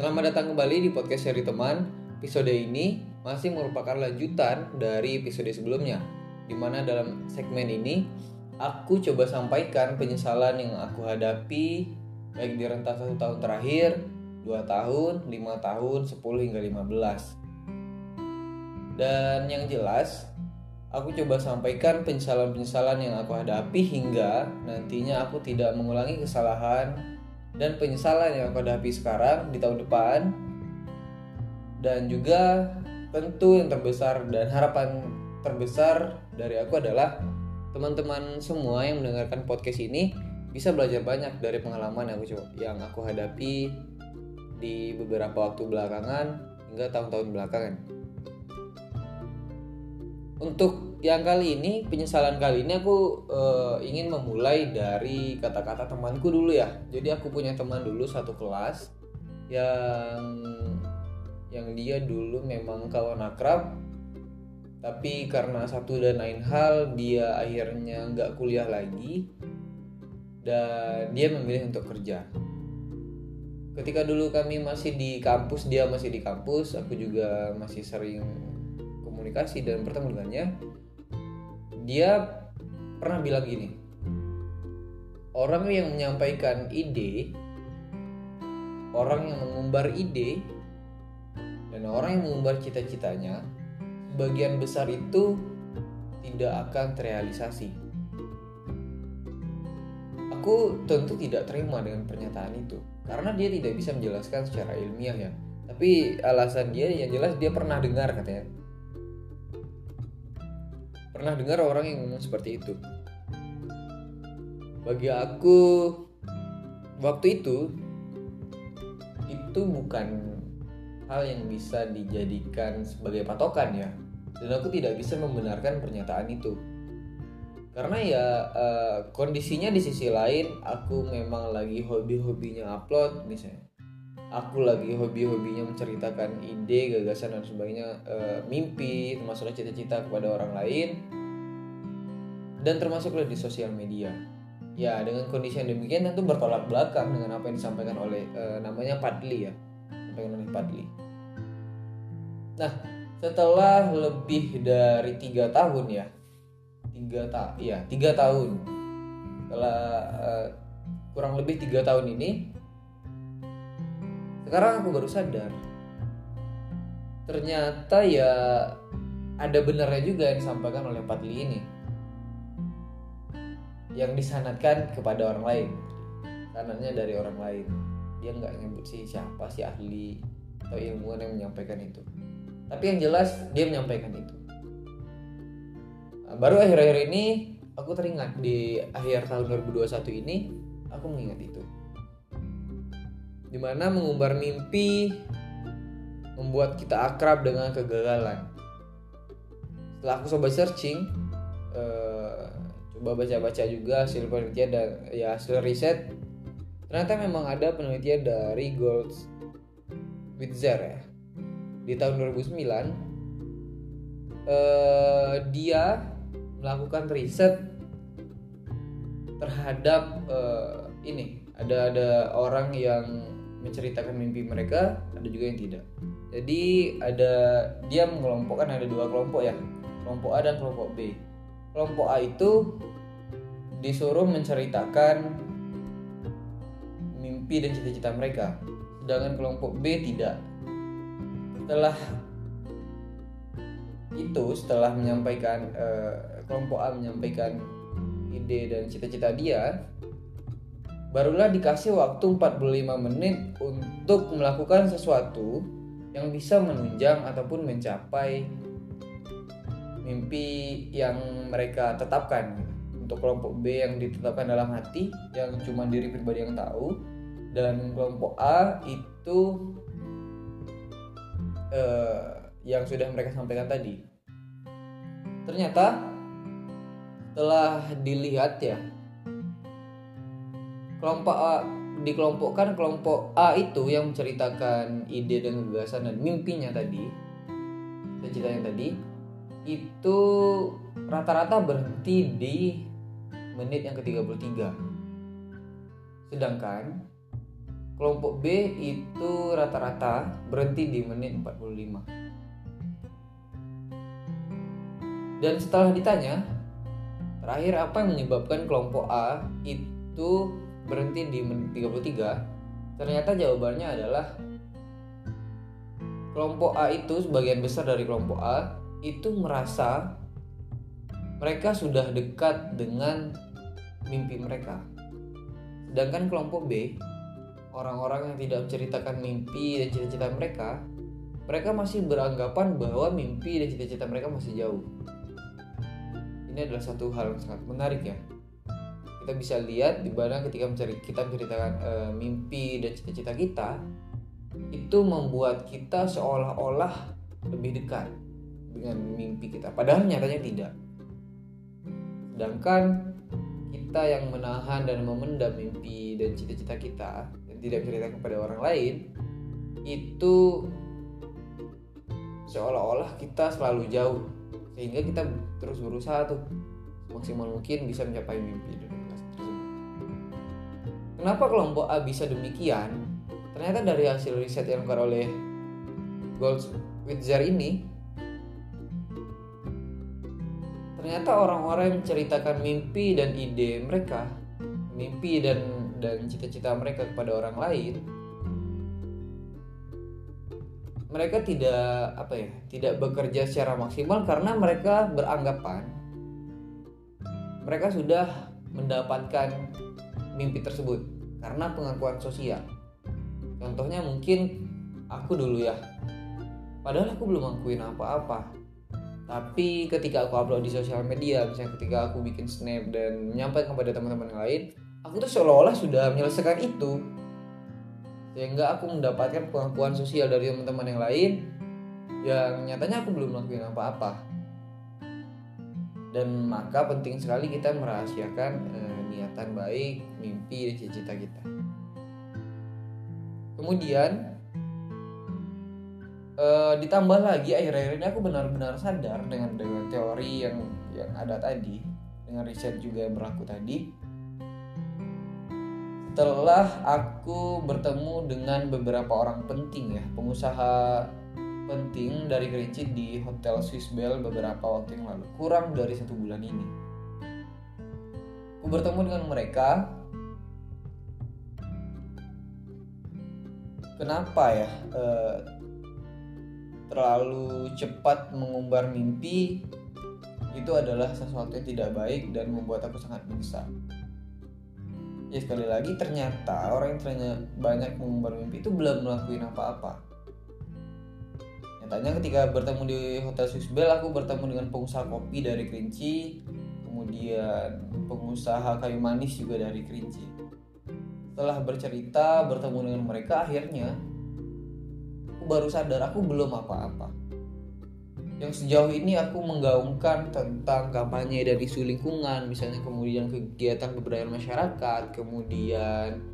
Selamat datang kembali di podcast Seri Teman. Episode ini masih merupakan lanjutan dari episode sebelumnya. Di mana dalam segmen ini aku coba sampaikan penyesalan yang aku hadapi baik di rentang satu tahun terakhir, dua tahun, lima tahun, 10 hingga 15. Dan yang jelas, aku coba sampaikan penyesalan-penyesalan yang aku hadapi hingga nantinya aku tidak mengulangi kesalahan dan penyesalan yang aku hadapi sekarang di tahun depan dan juga tentu yang terbesar dan harapan terbesar dari aku adalah teman-teman semua yang mendengarkan podcast ini bisa belajar banyak dari pengalaman yang aku yang aku hadapi di beberapa waktu belakangan hingga tahun-tahun belakangan. Untuk yang kali ini penyesalan kali ini aku uh, ingin memulai dari kata-kata temanku dulu ya. Jadi aku punya teman dulu satu kelas yang yang dia dulu memang kawan akrab. Tapi karena satu dan lain hal dia akhirnya nggak kuliah lagi. Dan dia memilih untuk kerja. Ketika dulu kami masih di kampus dia masih di kampus aku juga masih sering komunikasi dan bertemu dia pernah bilang gini orang yang menyampaikan ide orang yang mengumbar ide dan orang yang mengumbar cita-citanya sebagian besar itu tidak akan terrealisasi. Aku tentu tidak terima dengan pernyataan itu karena dia tidak bisa menjelaskan secara ilmiah ya. Tapi alasan dia yang jelas dia pernah dengar katanya pernah dengar orang yang ngomong seperti itu? Bagi aku waktu itu itu bukan hal yang bisa dijadikan sebagai patokan ya. Dan aku tidak bisa membenarkan pernyataan itu. Karena ya uh, kondisinya di sisi lain aku memang lagi hobi-hobinya upload misalnya aku lagi hobi-hobinya menceritakan ide, gagasan dan sebagainya, e, mimpi, termasuk cita-cita kepada orang lain, dan termasuklah di sosial media. Ya dengan kondisi yang demikian tentu bertolak belakang dengan apa yang disampaikan oleh e, namanya Padli ya, disampaikan oleh Padli. Nah setelah lebih dari tiga tahun ya, tiga ta, ya tiga tahun, setelah e, kurang lebih tiga tahun ini sekarang aku baru sadar. Ternyata ya ada benarnya juga yang disampaikan oleh Patli ini. Yang disanatkan kepada orang lain. Sanatnya dari orang lain. Dia nggak nyebut sih siapa si ahli atau ilmuwan yang menyampaikan itu. Tapi yang jelas dia menyampaikan itu. Nah, baru akhir-akhir ini aku teringat di akhir tahun 2021 ini aku mengingat itu di mana mengumbar mimpi membuat kita akrab dengan kegagalan. Setelah aku coba searching, uh, coba baca-baca juga hasil penelitian dan ya hasil riset, ternyata memang ada penelitian dari Gold Witzer ya di tahun 2009 uh, dia melakukan riset terhadap uh, ini ada ada orang yang menceritakan mimpi mereka ada juga yang tidak. Jadi ada dia mengelompokkan ada dua kelompok ya. Kelompok A dan kelompok B. Kelompok A itu disuruh menceritakan mimpi dan cita-cita mereka. Sedangkan kelompok B tidak. Setelah itu setelah menyampaikan eh, kelompok A menyampaikan ide dan cita-cita dia barulah dikasih waktu 45 menit untuk melakukan sesuatu yang bisa menunjang ataupun mencapai mimpi yang mereka tetapkan. Untuk kelompok B yang ditetapkan dalam hati yang cuma diri pribadi yang tahu dan kelompok A itu uh, yang sudah mereka sampaikan tadi. Ternyata setelah dilihat ya kelompok A dikelompokkan kelompok A itu yang menceritakan ide dan gagasan dan mimpinya tadi cita yang tadi itu rata-rata berhenti di menit yang ke-33 sedangkan kelompok B itu rata-rata berhenti di menit 45 dan setelah ditanya terakhir apa yang menyebabkan kelompok A itu berhenti di menit 33 ternyata jawabannya adalah kelompok A itu sebagian besar dari kelompok A itu merasa mereka sudah dekat dengan mimpi mereka. Sedangkan kelompok B, orang-orang yang tidak menceritakan mimpi dan cita-cita mereka, mereka masih beranggapan bahwa mimpi dan cita-cita mereka masih jauh. Ini adalah satu hal yang sangat menarik ya. Kita bisa lihat di mana ketika mencari kita menceritakan e, mimpi dan cita-cita kita, itu membuat kita seolah-olah lebih dekat dengan mimpi kita. Padahal nyatanya tidak. Sedangkan kita yang menahan dan memendam mimpi dan cita-cita kita dan tidak cerita kepada orang lain itu seolah-olah kita selalu jauh sehingga kita terus berusaha tuh maksimal mungkin bisa mencapai mimpi. Kenapa kelompok A bisa demikian? Ternyata dari hasil riset yang dilakukan oleh Goldwitzer ini ternyata orang-orang yang menceritakan mimpi dan ide mereka mimpi dan dan cita-cita mereka kepada orang lain mereka tidak apa ya tidak bekerja secara maksimal karena mereka beranggapan mereka sudah mendapatkan mimpi tersebut karena pengakuan sosial. Contohnya mungkin aku dulu ya. Padahal aku belum ngakuin apa-apa. Tapi ketika aku upload di sosial media misalnya ketika aku bikin snap dan menyampaikan kepada teman-teman lain aku tuh seolah-olah sudah menyelesaikan itu. Sehingga aku mendapatkan pengakuan sosial dari teman-teman yang lain yang nyatanya aku belum melakukan apa-apa. Dan maka penting sekali kita merahasiakan eh, niatan baik mimpi dan cita-cita kita. Kemudian uh, ditambah lagi akhir-akhir ini aku benar-benar sadar dengan dengan teori yang yang ada tadi dengan riset juga yang berlaku tadi. Setelah aku bertemu dengan beberapa orang penting ya pengusaha penting dari Kerinci di Hotel Swiss Bell beberapa waktu yang lalu. Kurang dari satu bulan ini aku bertemu dengan mereka kenapa ya uh, terlalu cepat mengumbar mimpi itu adalah sesuatu yang tidak baik dan membuat aku sangat menyesal. Ya sekali lagi ternyata orang yang ternyata banyak mengumbar mimpi itu belum melakukan apa-apa. Nyatanya ketika bertemu di Hotel Swiss Bell aku bertemu dengan pengusaha kopi dari Kerinci, kemudian pengusaha kayu manis juga dari Kerinci. Setelah bercerita bertemu dengan mereka akhirnya baru sadar aku belum apa-apa yang sejauh ini aku menggaungkan tentang kampanye dari isu lingkungan misalnya kemudian kegiatan kebudayaan masyarakat kemudian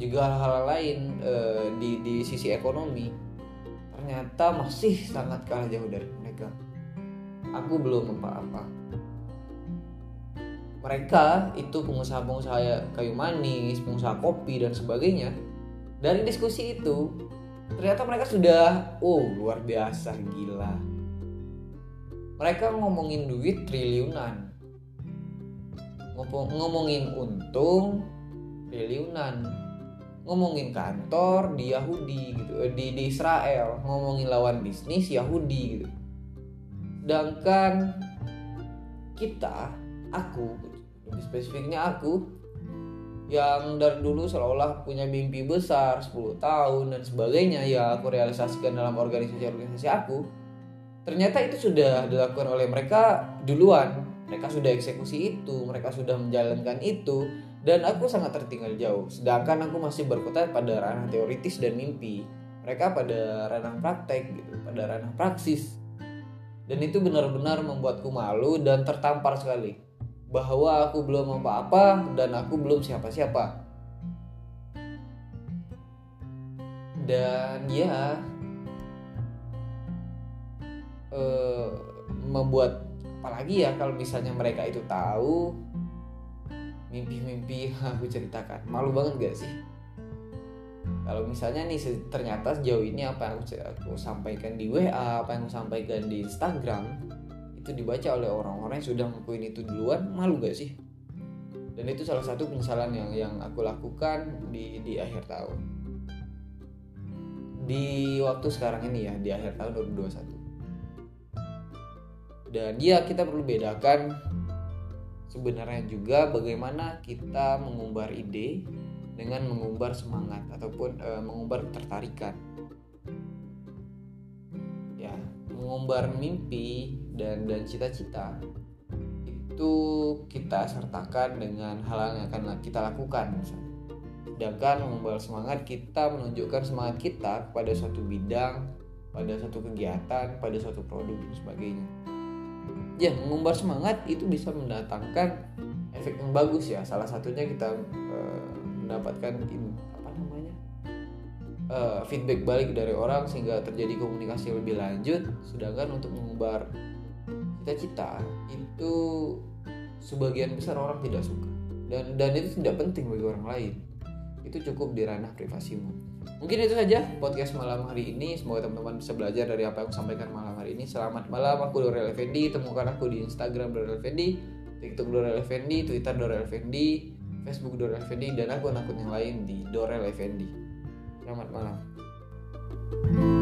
juga hal-hal lain e, di di sisi ekonomi ternyata masih sangat kalah jauh dari aku belum apa-apa. Mereka itu pengusaha-pengusaha kayu manis pengusaha kopi dan sebagainya. Dari diskusi itu ternyata mereka sudah oh luar biasa gila. Mereka ngomongin duit triliunan. Ngomongin untung triliunan. Ngomongin kantor di Yahudi gitu eh, di, di Israel. Ngomongin lawan bisnis Yahudi gitu sedangkan kita aku lebih spesifiknya aku yang dari dulu seolah punya mimpi besar 10 tahun dan sebagainya ya aku realisasikan dalam organisasi-organisasi aku ternyata itu sudah dilakukan oleh mereka duluan. Mereka sudah eksekusi itu mereka sudah menjalankan itu dan aku sangat tertinggal jauh. Sedangkan aku masih berkutat pada ranah teoritis dan mimpi. Mereka pada ranah praktek gitu pada ranah praksis dan itu benar-benar membuatku malu dan tertampar sekali. Bahwa aku belum apa-apa dan aku belum siapa-siapa. Dan ya uh, membuat apalagi ya kalau misalnya mereka itu tahu mimpi-mimpi aku ceritakan. Malu banget gak sih kalau misalnya nih ternyata sejauh ini apa yang aku, sampaikan di WA apa yang aku sampaikan di Instagram itu dibaca oleh orang-orang yang sudah ngelakuin itu duluan malu gak sih? Dan itu salah satu penyesalan yang yang aku lakukan di di akhir tahun. Di waktu sekarang ini ya di akhir tahun 2021 dan ya kita perlu bedakan sebenarnya juga bagaimana kita mengumbar ide dengan mengumbar semangat ataupun e, mengumbar ketertarikan. Ya mengumbar mimpi dan dan cita-cita itu kita sertakan dengan hal yang akan kita lakukan misalnya. Sedangkan mengumbar semangat kita menunjukkan semangat kita kepada suatu bidang pada suatu kegiatan pada suatu produk dan sebagainya. Ya mengumbar semangat itu bisa mendatangkan efek yang bagus ya. Salah satunya kita uh, mendapatkan apa namanya uh, feedback balik dari orang sehingga terjadi komunikasi lebih lanjut sedangkan untuk mengumbar cita-cita itu sebagian besar orang tidak suka dan dan itu tidak penting bagi orang lain itu cukup di ranah privasimu Mungkin itu saja podcast malam hari ini. Semoga teman-teman bisa belajar dari apa yang aku sampaikan malam hari ini. Selamat malam, aku Dorel Effendi. Temukan aku di Instagram Dorel Effendi, TikTok Dorel Effendi, Twitter Dorel Effendi, Facebook Dorel Effendi, dan akun-akun yang lain di Dorel Effendi. Selamat malam. thank you